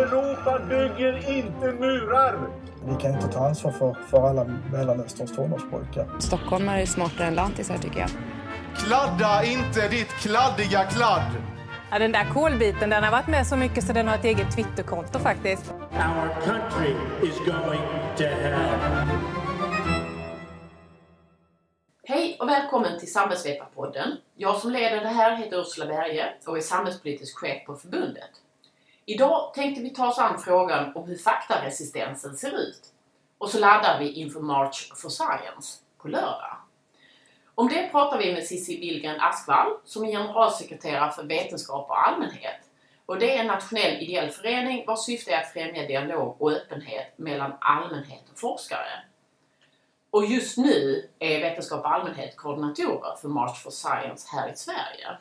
Europa bygger inte murar! Vi kan inte ta ansvar för, för alla Mellanösterns tonårspojkar. Stockholmare är smartare än lantisar tycker jag. Kladda inte ditt kladdiga kladd! Ja, den där kolbiten den har varit med så mycket så den har ett eget Twitterkonto faktiskt. Our country is going to hell. Hej och välkommen till Samhällsvetarpodden. Jag som leder det här heter Ursula Berge och är samhällspolitisk chef på förbundet. Idag tänkte vi ta oss an frågan om hur faktaresistensen ser ut. Och så laddar vi inför March for Science på lördag. Om det pratar vi med Cissi Billgren Askvall som är generalsekreterare för Vetenskap och allmänhet. Och det är en nationell ideell förening vars syfte är att främja dialog och öppenhet mellan allmänhet och forskare. Och just nu är Vetenskap och allmänhet koordinatorer för March for Science här i Sverige.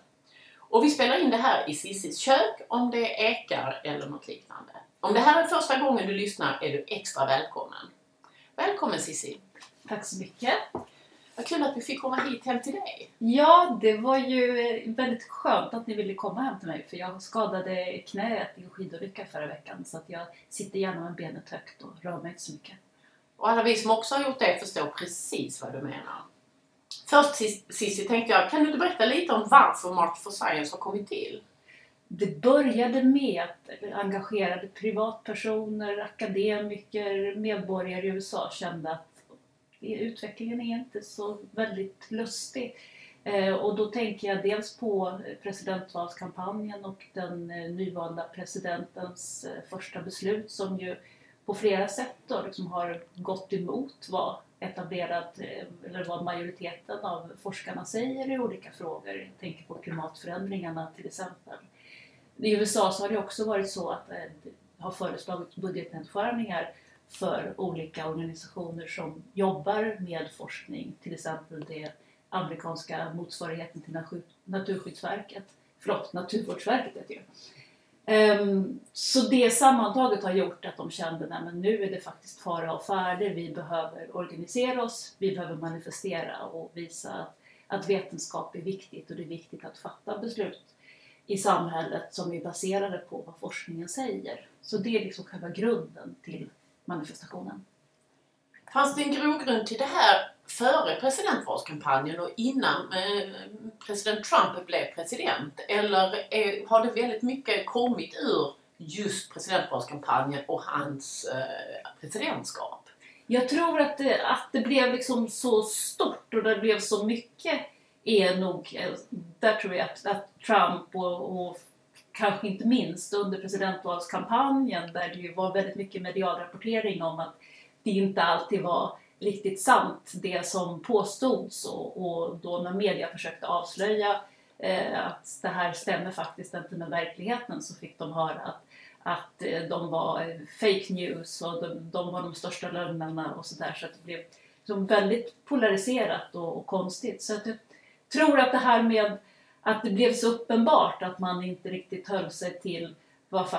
Och vi spelar in det här i Cissis kök om det ekar eller något liknande. Om det här är första gången du lyssnar är du extra välkommen. Välkommen Cissi! Tack så mycket! Vad kul att vi fick komma hit hem till dig. Ja, det var ju väldigt skönt att ni ville komma hem till mig för jag skadade knät i en skidolycka förra veckan så att jag sitter gärna med benet högt och rör mig inte så mycket. Och alla vi som också har gjort det förstår precis vad du menar. Först Cissi tänkte jag, kan du inte berätta lite om varför Mark for Science har kommit till? Det började med att engagerade privatpersoner, akademiker, medborgare i USA kände att utvecklingen är inte så väldigt lustig. Eh, och då tänker jag dels på presidentvalskampanjen och den eh, nyvalda presidentens eh, första beslut som ju på flera sätt då liksom har gått emot vad etablerat, eh, eller vad majoriteten av forskarna säger i olika frågor. Jag tänker på klimatförändringarna till exempel. I USA så har det också varit så att eh, det har föreslagits budgetnedskärningar för olika organisationer som jobbar med forskning, till exempel det amerikanska motsvarigheten till Naturskyddsverket, förlåt, Naturvårdsverket heter det um, Så det sammantaget har gjort att de kände att nu är det faktiskt fara och färde, vi behöver organisera oss, vi behöver manifestera och visa att, att vetenskap är viktigt och det är viktigt att fatta beslut i samhället som är baserade på vad forskningen säger. Så det är liksom själva grunden till manifestationen. Fanns det en grogrund till det här före presidentvalskampanjen och innan eh, president Trump blev president? Eller är, har det väldigt mycket kommit ur just presidentvalskampanjen och hans eh, presidentskap? Jag tror att det, att det blev liksom så stort och det blev så mycket är nog, eh, där tror jag att, att Trump och, och kanske inte minst under presidentvalskampanjen där det ju var väldigt mycket medialrapportering om att det inte alltid var riktigt sant det som påstods och, och då när media försökte avslöja eh, att det här stämmer faktiskt inte med verkligheten så fick de höra att, att eh, de var fake news och de, de var de största lögnerna och sådär så att det blev liksom väldigt polariserat och, och konstigt. Så att jag tror att det här med att det blev så uppenbart att man inte riktigt höll sig till vad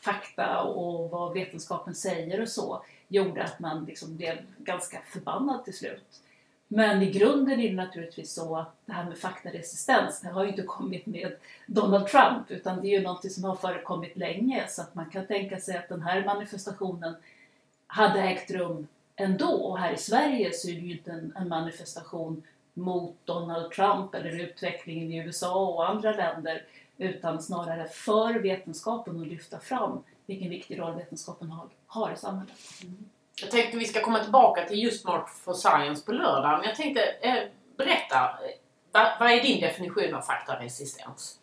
fakta och vad vetenskapen säger och så gjorde att man liksom blev ganska förbannad till slut. Men i grunden är det naturligtvis så att det här med faktaresistens, det har ju inte kommit med Donald Trump utan det är ju något som har förekommit länge så att man kan tänka sig att den här manifestationen hade ägt rum ändå. Och här i Sverige så är det ju inte en, en manifestation mot Donald Trump eller utvecklingen i USA och andra länder utan snarare för vetenskapen och lyfta fram vilken viktig roll vetenskapen har, har i samhället. Mm. Jag tänkte vi ska komma tillbaka till just March for Science på lördag, men jag tänkte eh, berätta, vad, vad är din definition av faktaresistens?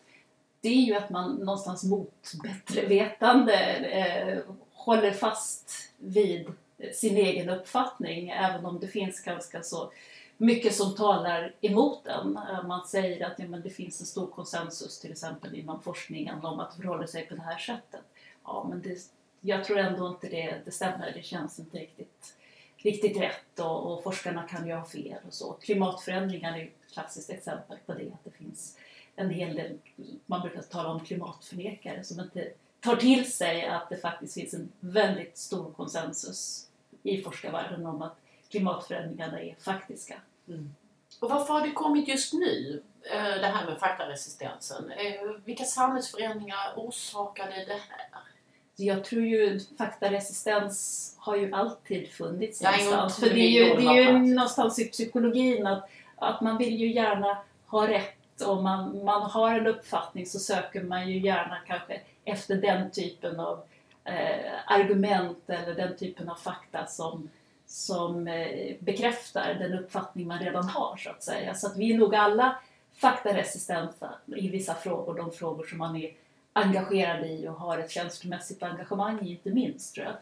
Det är ju att man någonstans mot bättre vetande eh, håller fast vid sin egen uppfattning, även om det finns ganska så mycket som talar emot den. Eh, man säger att ja, men det finns en stor konsensus till exempel inom forskningen om att det förhåller sig på det här sättet. Ja, men det, jag tror ändå inte det, det stämmer. Det känns inte riktigt, riktigt rätt och, och forskarna kan ju ha fel och så. Klimatförändringar är ju ett klassiskt exempel på det. Att det finns en hel del, man brukar tala om klimatförnekare som inte tar till sig att det faktiskt finns en väldigt stor konsensus i forskarvärlden om att klimatförändringarna är faktiska. Mm. Och varför har det kommit just nu, eh, det här med faktaresistensen? Eh, vilka samhällsförändringar orsakade det här? Jag tror ju faktaresistens har ju alltid funnits Ja, någonstans. För det är ju, det är ju någonstans i psykologin att, att man vill ju gärna ha rätt. Om man, man har en uppfattning så söker man ju gärna kanske efter den typen av eh, argument eller den typen av fakta som, som eh, bekräftar den uppfattning man redan har så att säga. Så att vi är nog alla faktaresistenta i vissa frågor, de frågor som man är engagerad i och har ett känslomässigt engagemang i inte minst tror jag.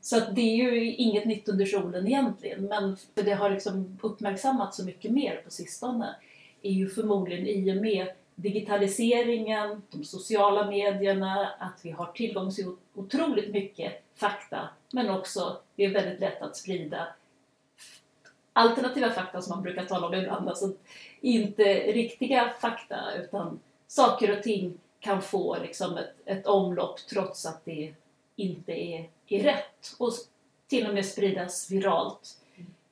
Så att det är ju inget nytt under solen egentligen men för det har liksom uppmärksammats så mycket mer på sistone är ju förmodligen i och med digitaliseringen, de sociala medierna, att vi har tillgång till otroligt mycket fakta men också det är väldigt lätt att sprida alternativa fakta som man brukar tala om ibland, alltså inte riktiga fakta utan saker och ting kan få liksom ett, ett omlopp trots att det inte är, är rätt och till och med spridas viralt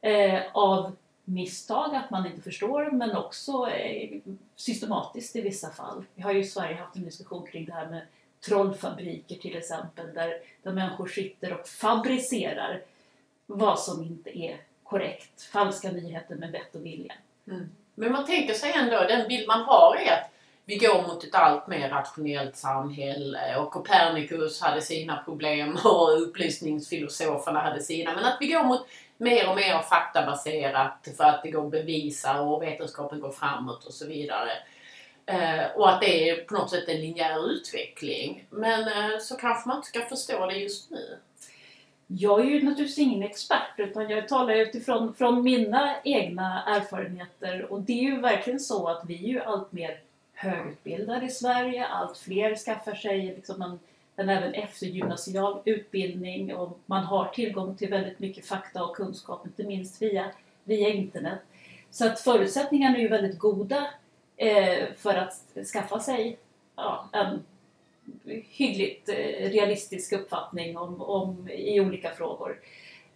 eh, av misstag, att man inte förstår, men också eh, systematiskt i vissa fall. Vi har ju i Sverige haft en diskussion kring det här med trollfabriker till exempel, där, där människor sitter och fabricerar vad som inte är korrekt. Falska nyheter med vett och vilja. Mm. Men man tänker sig ändå, den bild man har är att vi går mot ett allt mer rationellt samhälle och Copernicus hade sina problem och upplysningsfilosoferna hade sina. Men att vi går mot mer och mer faktabaserat för att det går att bevisa och vetenskapen går framåt och så vidare. Eh, och att det är på något sätt en linjär utveckling. Men eh, så kanske man inte ska förstå det just nu. Jag är ju naturligtvis ingen expert utan jag talar utifrån från mina egna erfarenheter och det är ju verkligen så att vi är ju allt mer högutbildade i Sverige. Allt fler skaffar sig liksom en, en även eftergymnasial utbildning och man har tillgång till väldigt mycket fakta och kunskap, inte minst via, via internet. Så att förutsättningarna är ju väldigt goda eh, för att skaffa sig ja, en hyggligt eh, realistisk uppfattning om, om, i olika frågor.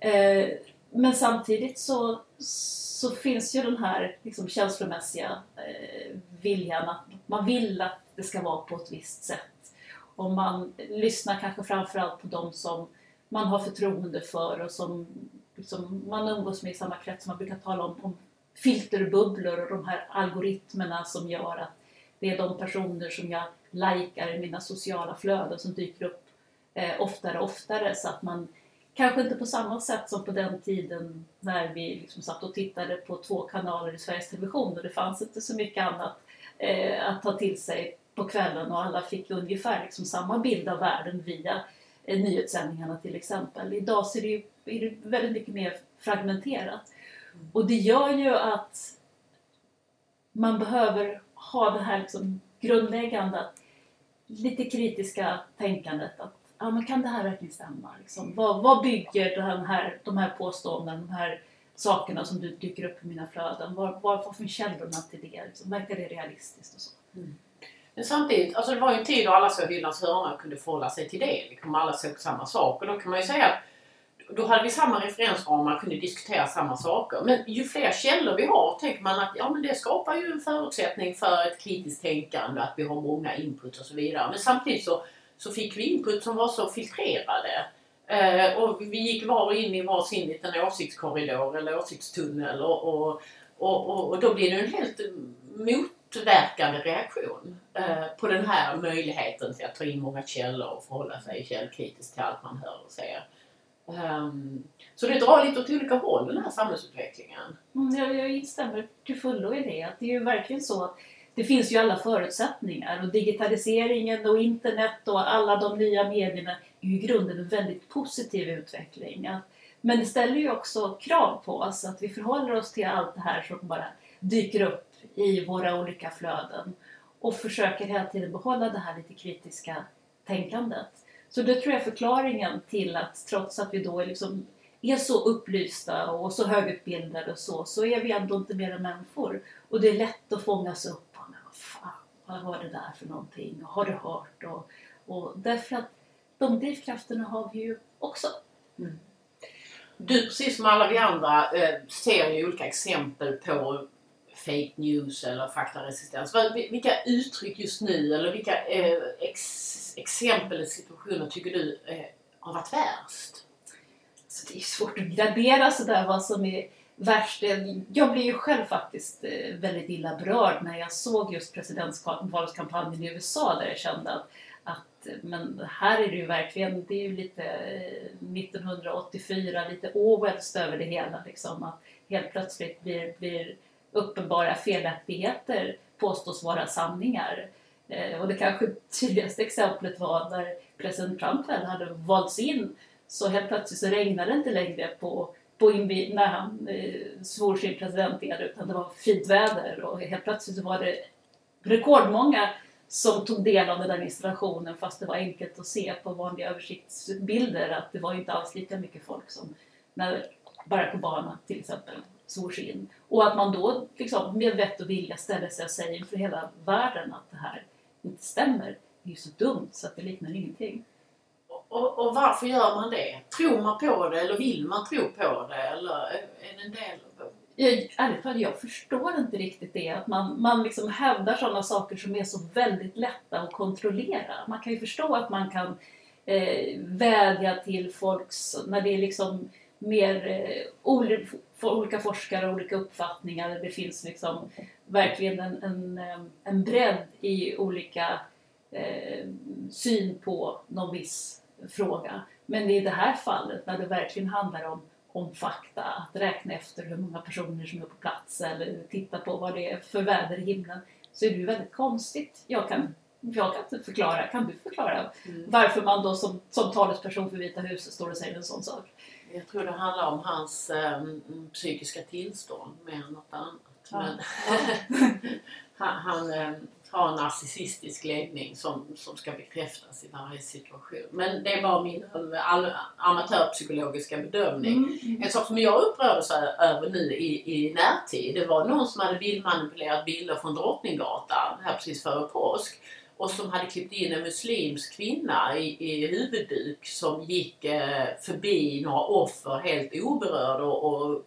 Eh, men samtidigt så, så finns ju den här liksom, känslomässiga eh, viljan att man vill att det ska vara på ett visst sätt. Och man lyssnar kanske framförallt på de som man har förtroende för och som liksom, man umgås med i samma krets. Man brukar tala om, om filterbubblor och de här algoritmerna som gör att det är de personer som jag likar i mina sociala flöden som dyker upp eh, oftare och oftare så att man kanske inte på samma sätt som på den tiden när vi liksom satt och tittade på två kanaler i Sveriges Television och det fanns inte så mycket annat eh, att ta till sig på kvällen och alla fick ungefär liksom samma bild av världen via eh, nyhetssändningarna till exempel. Idag så är det, ju, är det väldigt mycket mer fragmenterat. Och det gör ju att man behöver ha det här liksom grundläggande, lite kritiska tänkandet. Att, ja, men kan det här verkligen stämma? Liksom, vad, vad bygger den här, de här påståendena, de här sakerna som du dyker upp i mina flöden? Vad, vad, vad finns källorna till det? Liksom, verkar det realistiskt? Och så? Mm. Men samtidigt, alltså det var ju en tid då alla såg Hyllans hörna och kunde förhålla sig till det. Liksom alla såg samma sak. Och då kan man ju säga att då hade vi samma referensramar, kunde diskutera samma saker. Men ju fler källor vi har tänker man att ja, men det skapar ju en förutsättning för ett kritiskt tänkande, att vi har många input och så vidare. Men samtidigt så, så fick vi input som var så filtrerade. Eh, och vi gick var in i varsin liten åsiktskorridor eller åsiktstunnel och, och, och, och, och då blir det en helt motverkande reaktion eh, på den här möjligheten till att ta in många källor och förhålla sig källkritiskt till allt man hör och ser. Um, så det drar lite åt olika håll den här samhällsutvecklingen. Mm, jag, jag instämmer till fullo i det. Att det är ju verkligen så att det finns ju alla förutsättningar och digitaliseringen och internet och alla de nya medierna är ju i grunden en väldigt positiv utveckling. Men det ställer ju också krav på oss att vi förhåller oss till allt det här som bara dyker upp i våra olika flöden och försöker hela tiden behålla det här lite kritiska tänkandet. Så det tror jag är förklaringen till att trots att vi då är, liksom, är så upplysta och så högutbildade och så, så är vi ändå inte mer än människor. Och det är lätt att fångas upp. Vad var det där för någonting? Och har du hört? Och, och därför att de drivkrafterna har vi ju också. Du precis som alla vi andra eh, ser ju olika exempel på fake news eller faktaresistens. Vilka uttryck just nu eller vilka eh, ex exempel eller situationer tycker du eh, har varit värst? Så det är svårt att gradera sådär vad som är värst. Jag blev ju själv faktiskt eh, väldigt illa berörd när jag såg just presidentvalskampanjen i USA där jag kände att, att eh, men här är det ju verkligen, det är ju lite eh, 1984, lite Orwells över det hela liksom. Att helt plötsligt blir, blir uppenbara felaktigheter påstås vara sanningar. Och det kanske tydligaste exemplet var när president Trump väl hade valts in så helt plötsligt så regnade det inte längre på, på invi- när han eh, svor sin presidented utan det var fint väder och helt plötsligt så var det rekordmånga som tog del av den där installationen fast det var enkelt att se på vanliga översiktsbilder att det var inte alls lika mycket folk som när Barack Obama till exempel svor sig in. Och att man då liksom, med vett och vilja ställer sig och säger inför hela världen att det här inte stämmer. Det är ju så dumt så att det liknar ingenting. Och, och varför gör man det? Tror man på det eller vill man tro på det? Eller är det en del av Jag, ärligt jag förstår inte riktigt det. Att man, man liksom hävdar sådana saker som är så väldigt lätta att kontrollera. Man kan ju förstå att man kan eh, vädja till folks, när det är liksom mer eh, ol, olika forskare och olika uppfattningar. Det finns liksom verkligen en, en, eh, en bredd i olika eh, syn på någon viss fråga. Men i det här fallet när det verkligen handlar om, om fakta, att räkna efter hur många personer som är på plats eller titta på vad det är för väder i himlen, så är det ju väldigt konstigt. Jag kan, jag kan inte förklara, kan du förklara varför man då som, som talesperson för Vita huset står och säger en sån sak? Jag tror det handlar om hans eh, psykiska tillstånd mer än något annat. Ja. Men, han han eh, har en narcissistisk läggning som, som ska bekräftas i varje situation. Men det var min all, amatörpsykologiska bedömning. En sak som jag upprördes över nu i, i närtid, det var någon som hade bildmanipulerat bilder från Drottninggatan här precis före påsk och som hade klippt in en muslimsk kvinna i, i huvudduk som gick eh, förbi några offer helt oberörd och, och,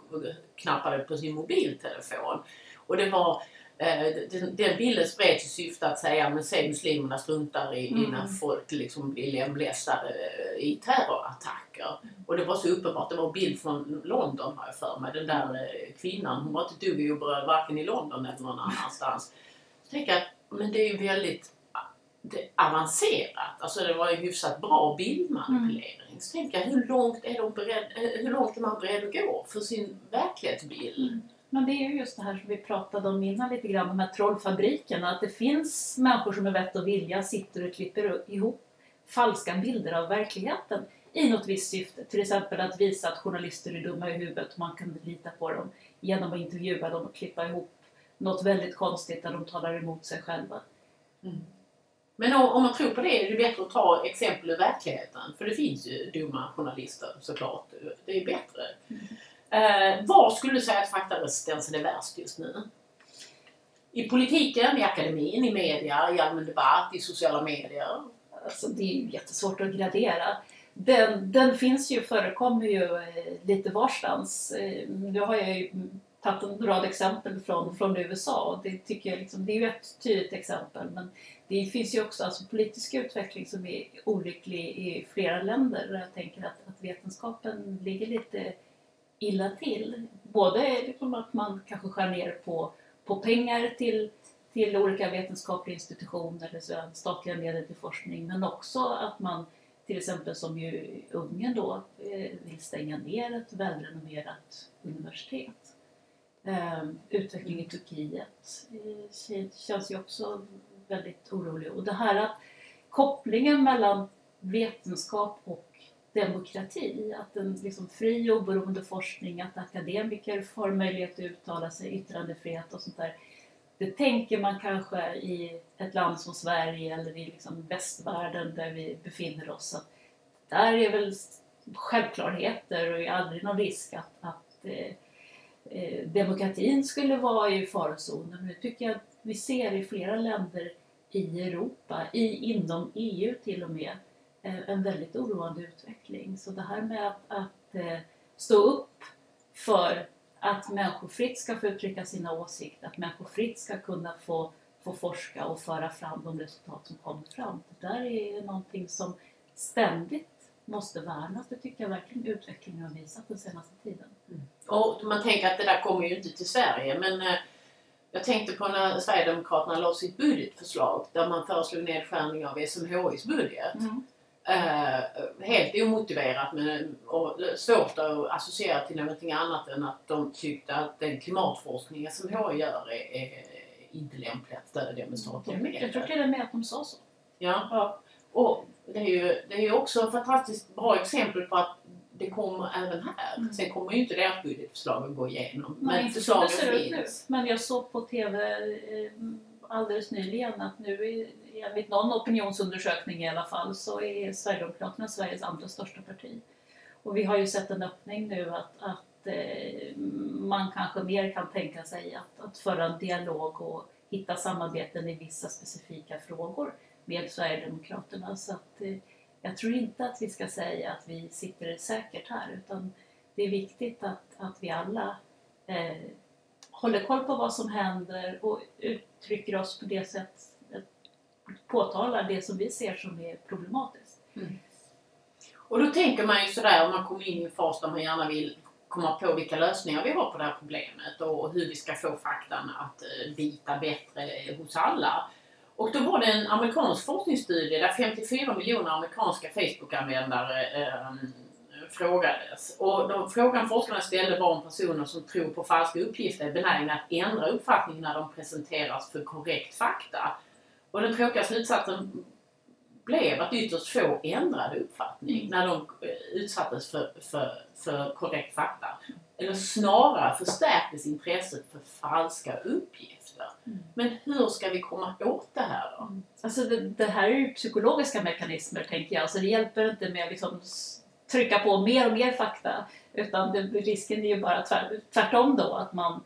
knappade på sin mobiltelefon. Och det var den, den bilden spreds i syfte att säga men se muslimerna struntar i, i när Mm. folk liksom blir lemlästade eh, i terrorattacker. Och det var så uppenbart, det var en bild från London har jag för mig. Den där eh, kvinnan, hon var inte ett dugg oberörd varken i London eller någon annanstans. Så tänker jag, men det är ju väldigt det, avancerat. Alltså det var ju hyfsat bra bildmanipulering. Så tänker jag, hur långt är, de beredd, eh, hur långt är man beredd att gå för sin verklighetsbild? Men det är ju just det här som vi pratade om innan lite grann, de här trollfabrikerna. Att det finns människor som med vett och vilja sitter och klipper ihop falska bilder av verkligheten i något visst syfte. Till exempel att visa att journalister är dumma i huvudet och man kan lita på dem genom att intervjua dem och klippa ihop något väldigt konstigt där de talar emot sig själva. Men om, man tror på det är det bättre att ta exempel ur verkligheten. För det finns ju dumma journalister såklart. Det är bättre. Eh, var skulle du säga att faktaresistensen är värst just nu? I politiken, i akademin, i media, i allmän debatt, i sociala medier? Alltså, det är ju jättesvårt att gradera. Den, den finns ju, förekommer ju eh, lite varstans. Eh, nu har jag ju tagit en rad exempel från, från USA och det tycker jag liksom, det är ju ett tydligt exempel. Men det finns ju också alltså, politisk utveckling som är olycklig i flera länder jag tänker att, att vetenskapen ligger lite illa till. Både liksom att man kanske skär ner på, på pengar till till olika vetenskapliga institutioner, eller så statliga medel till forskning, men också att man till exempel som ju Ungern då eh, vill stänga ner ett välrenommerat universitet. Ehm, utveckling i Turkiet eh, känns ju också väldigt orolig. Och det här att kopplingen mellan vetenskap och demokrati, att en liksom fri och oberoende forskning, att akademiker får möjlighet att uttala sig, yttrandefrihet och sånt där det tänker man kanske i ett land som Sverige eller i liksom västvärlden där vi befinner oss. Att där är väl självklarheter och är aldrig någon risk att, att eh, eh, demokratin skulle vara i farozonen. Nu tycker jag att vi ser i flera länder i Europa, i, inom EU till och med, en väldigt oroande utveckling. Så det här med att, att eh, stå upp för att människor fritt ska få uttrycka sina åsikter, att människor fritt ska kunna få få forska och föra fram de resultat som kommer fram. Det där är någonting som ständigt måste värnas. Det tycker jag verkligen utvecklingen har visat den senaste tiden. Och man tänker att det där kommer ju inte till Sverige men eh, jag tänkte på när Sverigedemokraterna la sitt budgetförslag där man föreslog nedskärning av SMHIs budget. Eh, helt omotiverat men, och svårt att associera till någonting annat än att de tyckte att den klimatforskning SMHI gör är, är inte lämplig att stödja med statliga Jag tror medel. till och med att de sa så. Ja. Ja. Och det är ju, det är ju också ett fantastiskt bra exempel på att det kommer även här. Mm. Sen kommer ju inte deras budgetförslag att gå igenom. Nej, men inte som förslagen det ser ut nu. finns. Men jag såg på TV eh, alldeles nyligen att nu är, enligt någon opinionsundersökning i alla fall så är Sverigedemokraterna Sveriges andra största parti. Och vi har ju sett en öppning nu att, att eh, man kanske mer kan tänka sig att, att föra en dialog och hitta samarbeten i vissa specifika frågor med Sverigedemokraterna. Så att, eh, jag tror inte att vi ska säga att vi sitter säkert här utan det är viktigt att, att vi alla eh, håller koll på vad som händer och uttrycker oss på det sätt påtalar det som vi ser som är problematiskt. Mm. Och då tänker man ju sådär om man kommer in i en fas där man gärna vill komma på vilka lösningar vi har på det här problemet och hur vi ska få faktan att eh, bita bättre hos alla. Och då var det en amerikansk forskningsstudie där 54 miljoner amerikanska Facebook-användare eh, frågades. Och de, frågan forskarna ställde var om personer som tror på falska uppgifter är benägna att ändra uppfattning när de presenteras för korrekt fakta. Och den tråkiga slutsatsen blev att ytterst få ändrade uppfattning när de eh, utsattes för, för, för korrekt fakta. Eller snarare förstärktes intresset för falska uppgifter. Men hur ska vi komma åt det här då? Alltså det, det här är ju psykologiska mekanismer tänker jag, så det hjälper inte med att liksom trycka på mer och mer fakta. Utan det, risken är ju bara tvär, tvärtom då, att man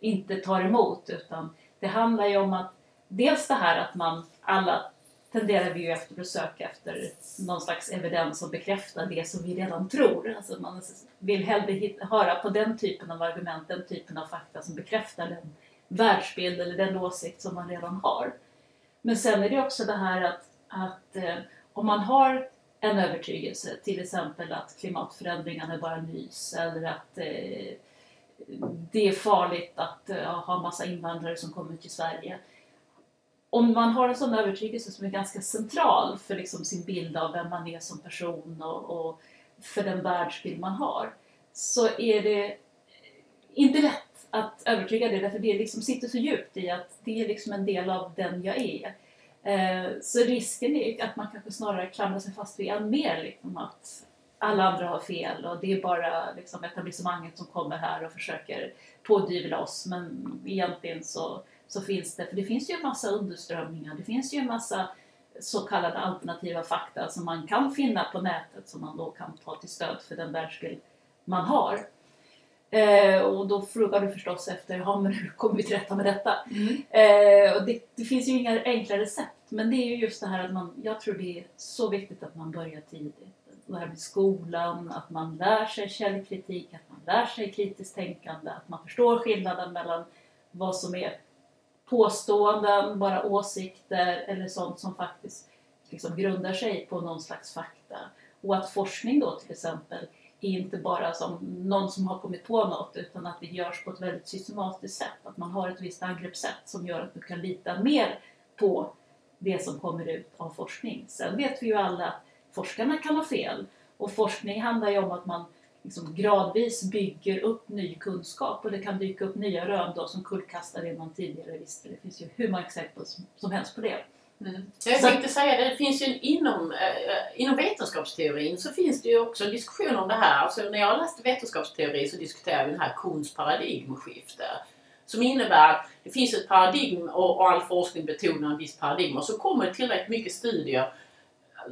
inte tar emot. Utan det handlar ju om att dels det här att man alla tenderar vi ju efter att söka efter någon slags evidens som bekräftar det som vi redan tror. Alltså man vill hellre höra på den typen av argument, den typen av fakta som bekräftar den världsbild eller den åsikt som man redan har. Men sen är det också det här att, att eh, om man har en övertygelse, till exempel att klimatförändringarna är bara nys eller att eh, det är farligt att eh, ha massa invandrare som kommer till Sverige. Om man har en sån övertygelse som är ganska central för liksom sin bild av vem man är som person och, och för den världsbild man har så är det inte lätt att övertyga det därför det liksom sitter så djupt i att det är liksom en del av den jag är. Eh, så risken är att man kanske snarare klamrar sig fast vid än mer liksom att alla andra har fel och det är bara liksom etablissemanget som kommer här och försöker pådyvla oss men egentligen så, så finns det, för det finns ju en massa underströmningar, det finns ju en massa så kallade alternativa fakta som man kan finna på nätet som man då kan ta till stöd för den världsbild man har. Eh, och då frågar du förstås efter, ja men hur kommer vi till rätta med detta? Eh, och det, det finns ju inga enkla recept, men det är ju just det här att man, jag tror det är så viktigt att man börjar tidigt. Det här med skolan, att man lär sig källkritik, att man lär sig kritiskt tänkande, att man förstår skillnaden mellan vad som är påståenden, bara åsikter eller sånt som faktiskt liksom grundar sig på någon slags fakta. Och att forskning då till exempel är inte bara som någon som har kommit på något utan att det görs på ett väldigt systematiskt sätt. Att man har ett visst angreppssätt som gör att du kan lita mer på det som kommer ut av forskning. Sen vet vi ju alla att forskarna kan ha fel och forskning handlar ju om att man liksom gradvis bygger upp ny kunskap och det kan dyka upp nya rön då som kullkastar det man tidigare visste. Det finns ju hur många exempel som, som helst på det. Jag Så- tänkte säga det, det finns ju inom, eh, inom vetenskapsteorin så finns det ju också en diskussion om det här. Alltså när jag läste vetenskapsteori så diskuterade vi den här Kuhns paradigmskifte. Som innebär att det finns ett paradigm och, och all forskning betonar en viss paradigm och så kommer det tillräckligt mycket studier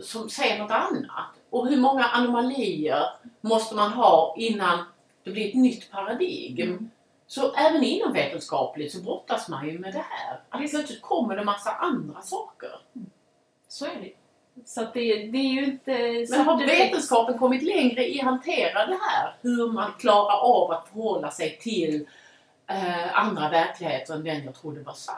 som säger något annat. Och hur många anomalier måste man ha innan det blir ett nytt paradigm? Så även inom vetenskapligt så brottas man ju med det här. Att plötsligt kommer det massa andra saker. Så är det Så det, det är ju inte... Men har vetenskapen kommit längre i att hantera det här? Hur man klarar av att förhålla sig till eh, andra verkligheter än den jag trodde var sann?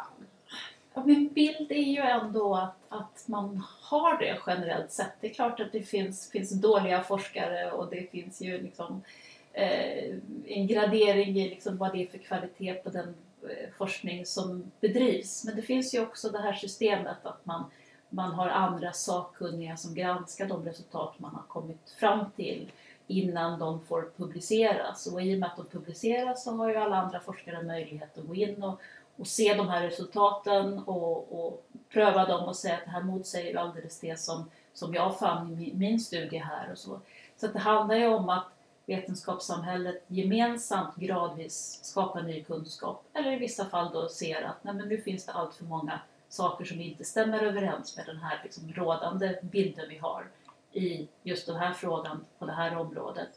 Ja, min bild är ju ändå att, att man har det generellt sett. Det är klart att det finns, finns dåliga forskare och det finns ju liksom eh, en gradering i liksom vad det är för kvalitet på den eh, forskning som bedrivs. Men det finns ju också det här systemet att man, man har andra sakkunniga som granskar de resultat man har kommit fram till innan de får publiceras. Och i och med att de publiceras så har ju alla andra forskare möjlighet att gå in och, och se de här resultaten och, och pröva dem och säga att det här motsäger alldeles det som, som jag fann i min, studie här och så. Så att det handlar ju om att vetenskapssamhället gemensamt gradvis skapar ny kunskap eller i vissa fall då ser att nej, men nu finns det allt för många saker som inte stämmer överens med den här liksom, rådande bilden vi har i just den här frågan på det här området.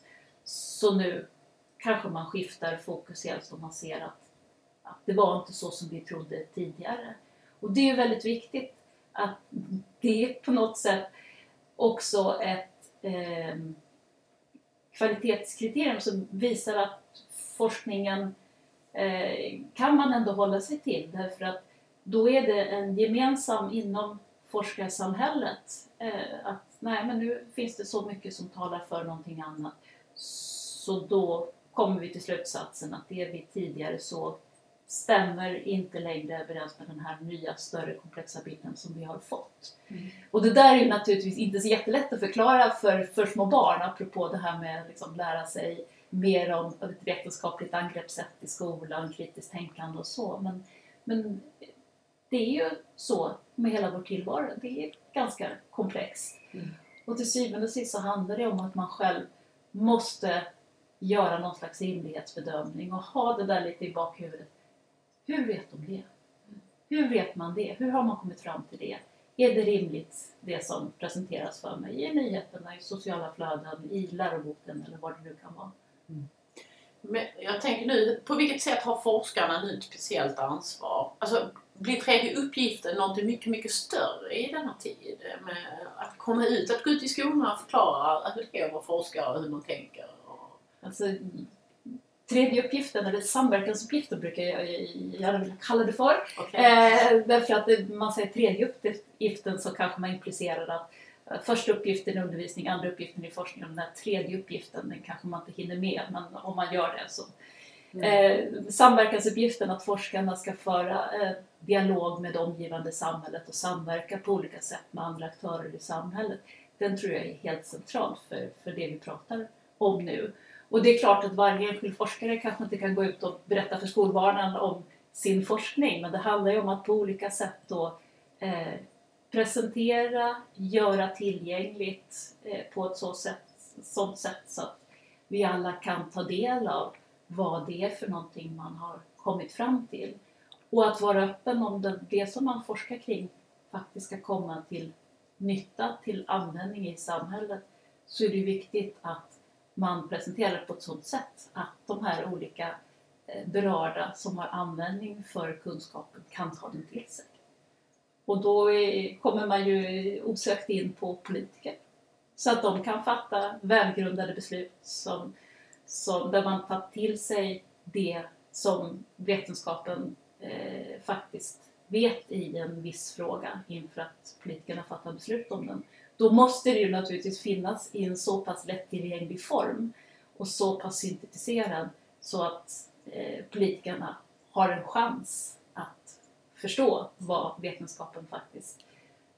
Så nu kanske man skiftar fokus helt och man ser att, att det var inte så som vi trodde tidigare. Och det är väldigt viktigt att det på något sätt också ett eh, kvalitetskriterium som visar att forskningen eh, kan man ändå hålla sig till därför att då är det en gemensam inom forskarsamhället eh, att nej men nu finns det så mycket som talar för någonting annat så då kommer vi till slutsatsen att det vi tidigare såg stämmer inte längre överens med den här nya större komplexa bilden som vi har fått. Mm. Och det där är ju naturligtvis inte så jättelätt att förklara för, för små barn apropå det här med att liksom lära sig mer om ett vetenskapligt angreppssätt i skolan, kritiskt tänkande och så. Men, men det är ju så med hela vår tillvaro. Det är ganska komplext. Mm. Och till syvende och sist så handlar det om att man själv måste göra någon slags rimlighetsbedömning och ha det där lite i bakhuvudet. Hur vet de det? Hur vet man det? Hur har man kommit fram till det? Är det rimligt det som presenteras för mig i nyheterna, i sociala flöden, i läroboken eller vad det nu kan vara? Mm. Men jag tänker nu, på vilket sätt har forskarna nu ett speciellt ansvar? Alltså, blir tredje uppgiften något mycket, mycket större i denna tid? Med att komma ut, att gå ut i skolorna och förklara hur det är att vara forskare och hur man tänker? Alltså, tredje uppgiften, eller samverkansuppgiften brukar jag gärna vilja kalla det för. Okay. Eh, därför att man säger tredje uppgiften så kanske man implicerar att Första uppgiften är undervisning, andra uppgiften är forskning och den här tredje uppgiften den kanske man inte hinner med men om man gör det så. Mm. Eh, samverkansuppgiften att forskarna ska föra eh, dialog med det omgivande samhället och samverka på olika sätt med andra aktörer i samhället. Den tror jag är helt central för, för det vi pratar om nu. Och det är klart att varje enskild forskare kanske inte kan gå ut och berätta för skolbarnen om sin forskning men det handlar ju om att på olika sätt då eh, presentera, göra tillgängligt eh, på ett så sätt, sånt sätt så att vi alla kan ta del av vad det är för någonting man har kommit fram till. Och att vara öppen om det, det som man forskar kring faktiskt ska komma till nytta, till användning i samhället så är det viktigt att man presenterar på ett sådant sätt att de här olika eh, berörda som har användning för kunskapen kan ta den till sig. Och då är, kommer man ju osökt in på politiker. Så att de kan fatta välgrundade beslut som, som, där man tar till sig det som vetenskapen eh, faktiskt vet i en viss fråga inför att politikerna fattar beslut om den. Då måste det ju naturligtvis finnas i en så pass lättillgänglig form och så pass syntetiserad så att eh, politikerna har en chans att förstå vad vetenskapen faktiskt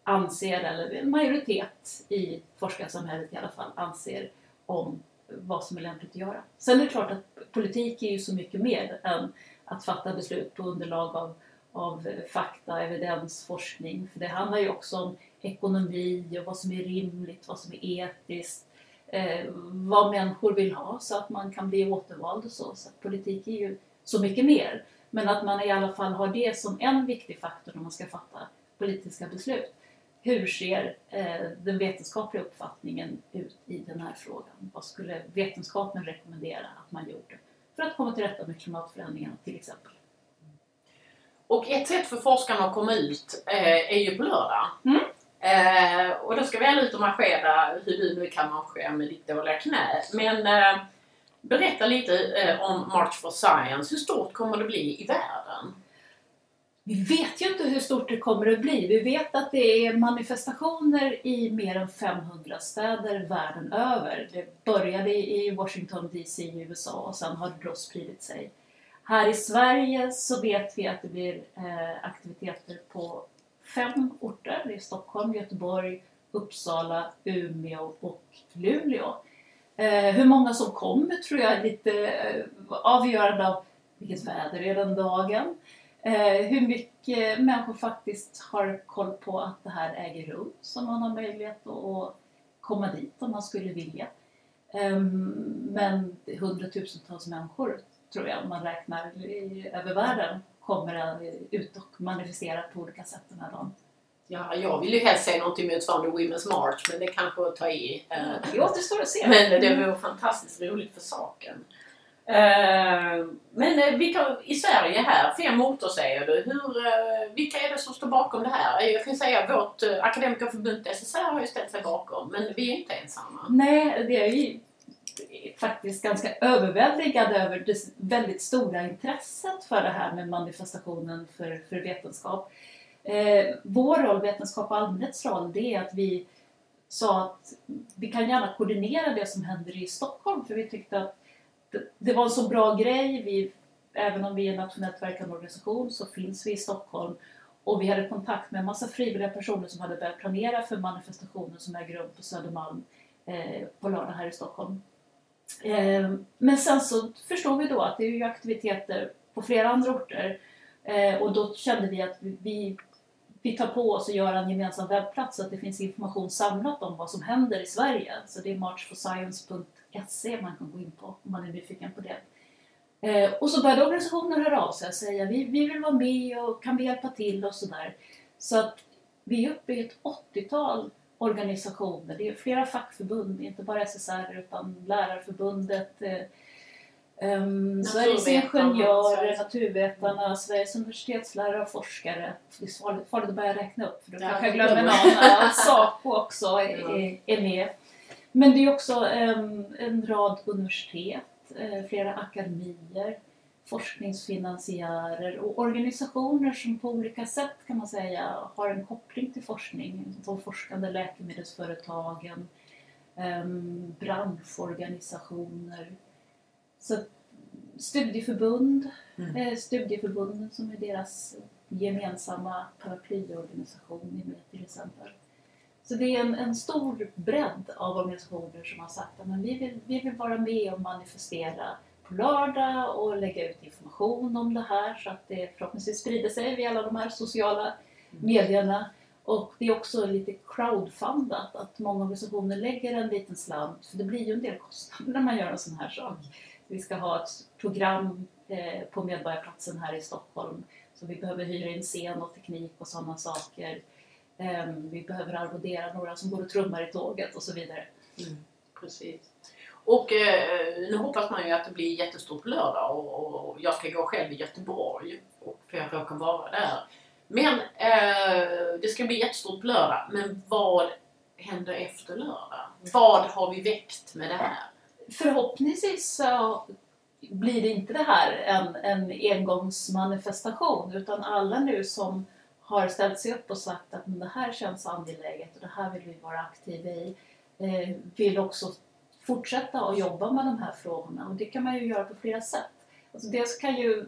anser, eller en majoritet i forskarsamhället i alla fall, anser om vad som är lämpligt att göra. Sen är det klart att politik är ju så mycket mer än att fatta beslut på underlag av, av fakta, evidens, forskning. För det handlar ju också om ekonomi och vad som är rimligt, vad som är etiskt, eh, vad människor vill ha så att man kan bli återvald och så. Så politik är ju så mycket mer. Men att man i alla fall har det som en viktig faktor när man ska fatta politiska beslut. Hur ser eh, den vetenskapliga uppfattningen ut i den här frågan? Vad skulle vetenskapen rekommendera att man gjorde för att komma till rätta med klimatförändringarna till exempel? Och ett sätt för forskarna att komma ut eh, är ju på lördag. Mm. Eh, och då ska vi alla ut och marschera, hur du nu kan marschera med ditt dåliga knä. Men eh, berätta lite eh, om March for Science. Hur stort kommer det bli i världen? Vi vet ju inte hur stort det kommer att bli. Vi vet att det är manifestationer i mer än 500 städer världen över. Det började i Washington DC i USA och sen har det då spridit sig. Här i Sverige så vet vi att det blir eh, aktiviteter på fem orter. Det är Stockholm, Göteborg, Uppsala, Umeå och Luleå. Eh, hur många som kommer tror jag är lite eh, avgörande av vilket väder är den dagen. Eh, hur mycket människor faktiskt har koll på att det här äger rum så man har möjlighet att komma dit om man skulle vilja. Ehm, men hundratusentals människor tror jag, om man räknar över världen, kommer ut och manifestera på olika sätt den här dagen. Ja, jag vill ju helst se någonting motsvarande Women's March, men det kanske att ta i. eh, Det återstår att se. Men det vore fantastiskt roligt för saken. Eh, Men eh, vilka, i Sverige här, fem orter säger du. Hur, vilka är det som står bakom det här? Jag kan säga vårt akademikerförbund SSR har ju ställt sig bakom, men vi är inte ensamma. Nej, det är ju faktiskt ganska överväldigad över det väldigt stora intresset för det här med manifestationen för, för vetenskap. Eh, vår roll, Vetenskap och allmänhets roll, det är att vi sa att vi kan gärna koordinera det som händer i Stockholm för vi tyckte att det, det var en så bra grej. Vi, även om vi är en nationellt verkande organisation så finns vi i Stockholm och vi hade kontakt med en massa frivilliga personer som hade börjat planera för manifestationen som äger rum på Södermalm eh, på lördag här i Stockholm. Eh, men sen så förstod vi då att det är ju aktiviteter på flera andra orter eh, och då kände vi att vi, vi, vi tar på oss att göra en gemensam webbplats så att det finns information samlat om vad som händer i Sverige. Så det är marchforscience.se man kan gå in på om man är nyfiken på det. Eh, och så började organisationer höra av sig och säga vi, vi vill vara med och kan vi hjälpa till och sådär. Så att vi är uppe i ett 80-tal organisationer. Det är flera fackförbund, inte bara SSR utan Lärarförbundet, eh, um, Sveriges Ingenjörer, Naturvetarna, Sveriges universitetslärare och forskare. Det är farligt, farligt att börja räkna upp för då Ja, kanske jag glömmer någon. Saco också är, är, är med. Men det är också em, en rad universitet, eh, flera akademier, forskningsfinansiärer och organisationer som på olika sätt kan man säga har en koppling till forskning. De forskande läkemedelsföretagen, um, branschorganisationer. Så studieförbund, Mm. eh, studieförbunden som är deras gemensamma paraplyorganisation är med till exempel. Så det är en, en stor bredd av organisationer som har sagt att vi, vill, vi vill vara med och manifestera på lördag och lägga ut information om det här så att det förhoppningsvis sprider sig via alla de här sociala medierna. Och det är också lite crowdfundat, att många organisationer lägger en liten slant, för det blir ju en del kostnader när man gör en sån här sak. Vi ska ha ett program eh, på Medborgarplatsen här i Stockholm, så vi behöver hyra in scen och teknik och sådana saker. Ehm, Vi behöver arvodera några som går och trummar i tåget och så vidare. Mm, precis. Och eh, nu hoppas man ju att det blir jättestort på lördag och, och jag ska gå själv i Göteborg och för jag råkar vara där. Men eh, det ska bli jättestort på lördag. Men vad händer efter lördag? Vad har vi väckt med det här? Förhoppningsvis så blir det inte det här en, en engångsmanifestation utan alla nu som har ställt sig upp och sagt att men det här känns angeläget och det här vill vi vara aktiva i eh, vill också fortsätta att jobba med de här frågorna och det kan man ju göra på flera sätt. Alltså dels kan ju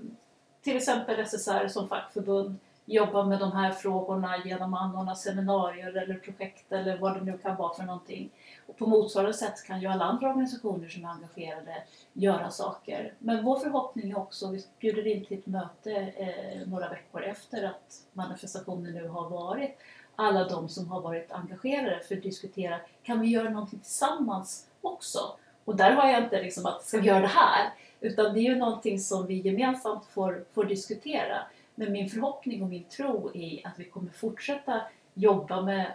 till exempel SSR som fackförbund jobba med de här frågorna genom att anordna seminarier eller projekt eller vad det nu kan vara för någonting. Och på motsvarande sätt kan ju alla andra organisationer som är engagerade göra saker. Men vår förhoppning är också, vi bjuder in till ett möte eh, några veckor efter att manifestationen nu har varit, alla de som har varit engagerade för att diskutera, kan vi göra någonting tillsammans också? Och där har jag inte liksom att ska vi göra det här? Utan det är ju någonting som vi gemensamt får, får diskutera. Men min förhoppning och min tro är att vi kommer fortsätta jobba med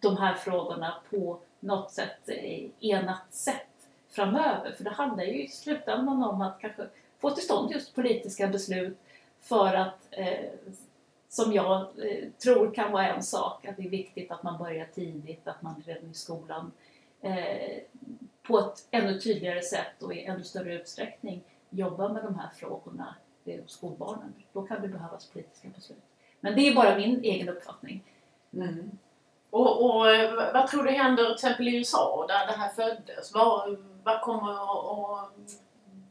de här frågorna på något sätt, eh, enat sätt framöver. För det handlar ju i slutändan om att kanske få till stånd just politiska beslut för att, eh, som jag eh, tror kan vara en sak, att det är viktigt att man börjar tidigt, att man redan i skolan eh, på ett ännu tydligare sätt och i ännu större utsträckning jobbar med de här frågorna hos skolbarnen. Då kan det behövas politiska beslut. Men det är bara min egen uppfattning. Mm. Och, och eh, vad- tror du händer till exempel i USA där det här föddes? Vad, vad kommer att...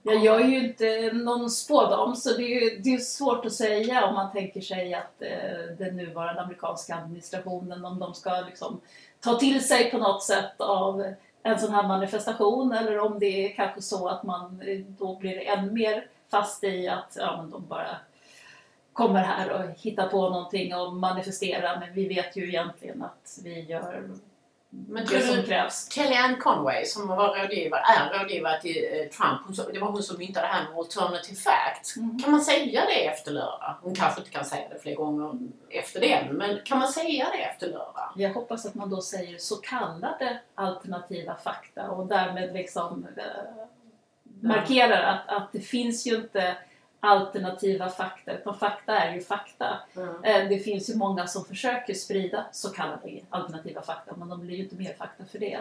Jag gör ju inte någon spådam så det är, ju- det är svårt att säga om man tänker sig att eh, den nuvarande amerikanska administrationen, om de ska liksom ta till sig på något sätt av en sån här manifestation eller om det är kanske så att man eh, då blir än mer fast i att ja, men de bara kommer här och hittar på någonting och manifesterar. Men vi vet ju egentligen att vi gör men det som krävs. Kellyanne Conway som var rådgivare, är rådgivare till eh, Trump, hon, det var hon som myntade det här med alternative facts. Mm. Kan man säga det efter lördag? Hon kanske inte kan säga det fler gånger efter det, men kan man säga det efter lördag? Jag hoppas att man då säger så kallade alternativa fakta och därmed liksom eh, markerar att, att det finns ju inte alternativa fakta utan fakta är ju fakta. Eh, Det finns ju många som försöker sprida så kallade alternativa fakta men de blir ju inte mer fakta för det.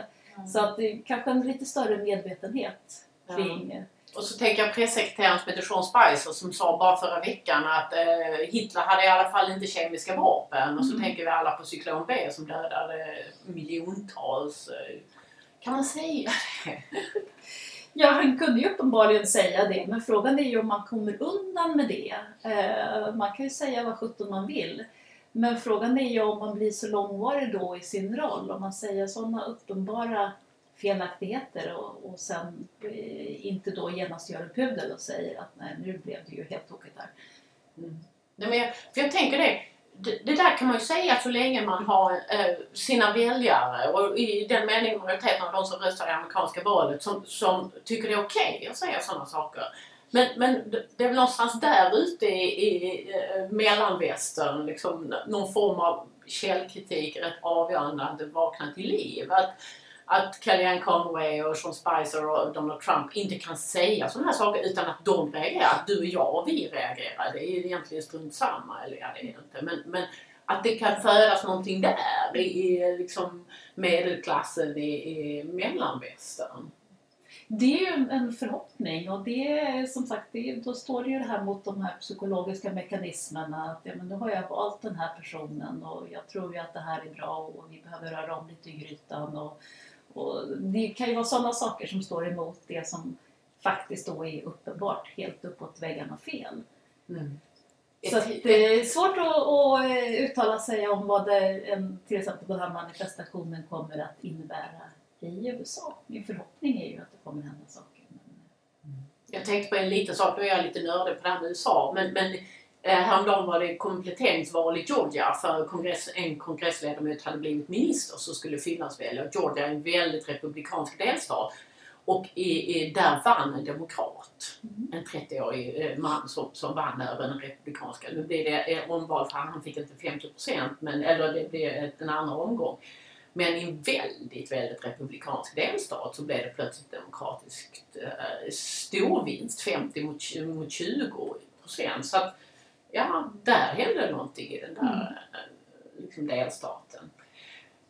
Så att det är kanske en lite större medvetenhet kring eh, Och så tänker jag pressekreteraren som heter Sean Spicer som sa bara förra veckan att eh, Hitler hade i alla fall inte kemiska vapen. Och så Mm. tänker vi alla på cyklon B som dödade miljontals. Eh, kan man säga det? Ja, han kunde ju uppenbarligen säga det, men frågan är ju om man kommer undan med det. Eh, man kan ju säga vad sjutton man vill. Men frågan är ju om man blir så långvarig då i sin roll, om man säger sådana uppenbara felaktigheter och, och sen eh, inte då genast gör en pudel och säger att nej, nu blev det ju helt tokigt här. Mm. Nej, men jag, för jag tänker det, det, där kan man ju säga så länge man har eh, sina väljare och i den meningen majoriteten av de som röstar i amerikanska valet som, som tycker det är okej att säga sådana saker. Men, men det- är väl någonstans där ute i, i eh, mellanvästern, liksom, någon form av källkritik rätt avgörande att det vaknar till liv. Att, att Kellyanne Conway och Sean Spicer och Donald Trump inte kan säga sådana här saker utan att de reagerar. Att du och jag och vi reagerar. Det är ju egentligen strunt samma. Eller ja, det är det inte. Men, men att det kan födas någonting där i, liksom medelklassen i, i mellanvästern. Det är ju en- en förhoppning och det är som sagt, det, är- då står det ju det här mot de här psykologiska mekanismerna att ja, men nu har jag valt den här personen och jag tror ju att det här är bra och vi behöver röra om lite i grytan och, och det kan ju vara sådana saker som står emot det som faktiskt då är uppenbart helt uppåt väggarna fel. Så att det är svårt att, att eh, uttala sig om vad det, en, till exempel den här manifestationen kommer att innebära i USA. Min förhoppning är ju att det kommer hända saker. Men, Jag tänkte på en liten sak, nu är jag lite nördig på det här med USA, men, men eh, häromdagen var det kompletteringsval i Georgia för kongress, en kongressledamot hade blivit minister som skulle fyllnadsvälja. Georgia är en väldigt republikansk delstat. Och i, i, där vann en demokrat. En 30-årig eh, man som, som vann över den republikanska. Nu blev det eh, omval för han, fick inte 50 procent, eller det blev en andra omgång. Men i en väldigt, väldigt republikansk delstat så blev det plötsligt demokratiskt eh, storvinst, 50 mot, 20 mot 20 procent. Så att, ja, där hände någonting i den där eh, liksom delstaten.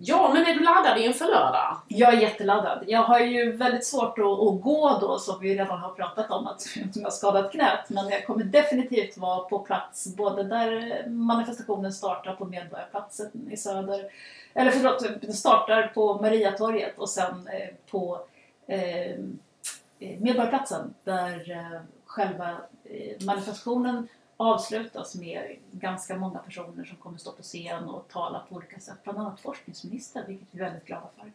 Ja, men är du laddad inför lördag? Jag är jätteladdad. Jag har ju väldigt svårt att, att gå då som vi redan har pratat om att jag har skadat knät. Men jag kommer definitivt vara på plats både där manifestationen startar på Medborgarplatsen i söder. Eller förlåt, den startar på Mariatorget och sen eh, på eh, Medborgarplatsen där eh, själva manifestationen avslutas med ganska många personer som kommer stå på scen och tala på olika sätt. Bland annat forskningsministern, vilket vi är väldigt glada för.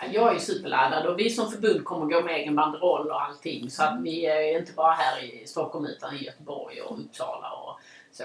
Ja, Jag är superladdad och vi som förbund kommer gå med egen banderoll och allting. Så att vi är inte bara här i Stockholm utan i Göteborg och Uppsala och så.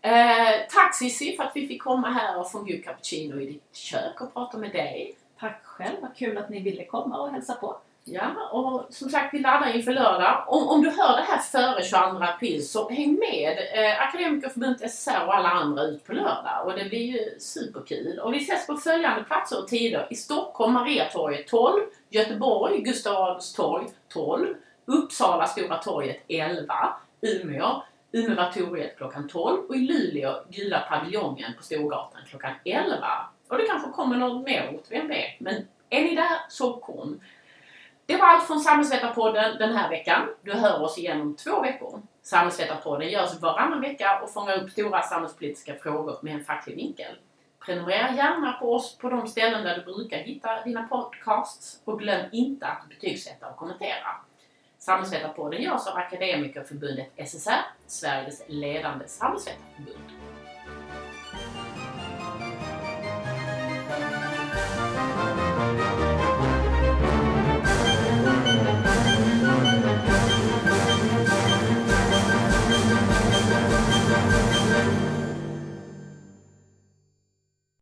Eh, tack Cissi för att vi fick komma här och få en god cappuccino i ditt kök och prata med dig. Tack själv, vad kul att ni ville komma och hälsa på. Ja, och som sagt vi laddar inför lördag. Om, om du hör det här före 22 april så häng med eh, Akademikerförbundet SSR och alla andra ut på lördag. Och det blir ju superkul. Och vi ses på följande platser och tider. I Stockholm, Mariatorget 12, Göteborg, Gustav Adolfs torg 12, Uppsala, Stora torget 11, Umeå, Umeåvatoriet klockan 12 och i Luleå, Gula paviljongen på Storgatan klockan 11. Och det kanske kommer någon mer ort, vem vet. Men är ni där så kom. Det var allt från Samhällsvetarpodden den här veckan. Du hör oss igen om två veckor. Samhällsvetarpodden görs varannan vecka och fångar upp stora samhällspolitiska frågor med en facklig vinkel. Prenumerera gärna på oss på de ställen där du brukar hitta dina podcasts och glöm inte att betygsätta och kommentera. Samhällsvetarpodden görs av Akademikerförbundet SSR, Sveriges ledande samhällsvetarförbund.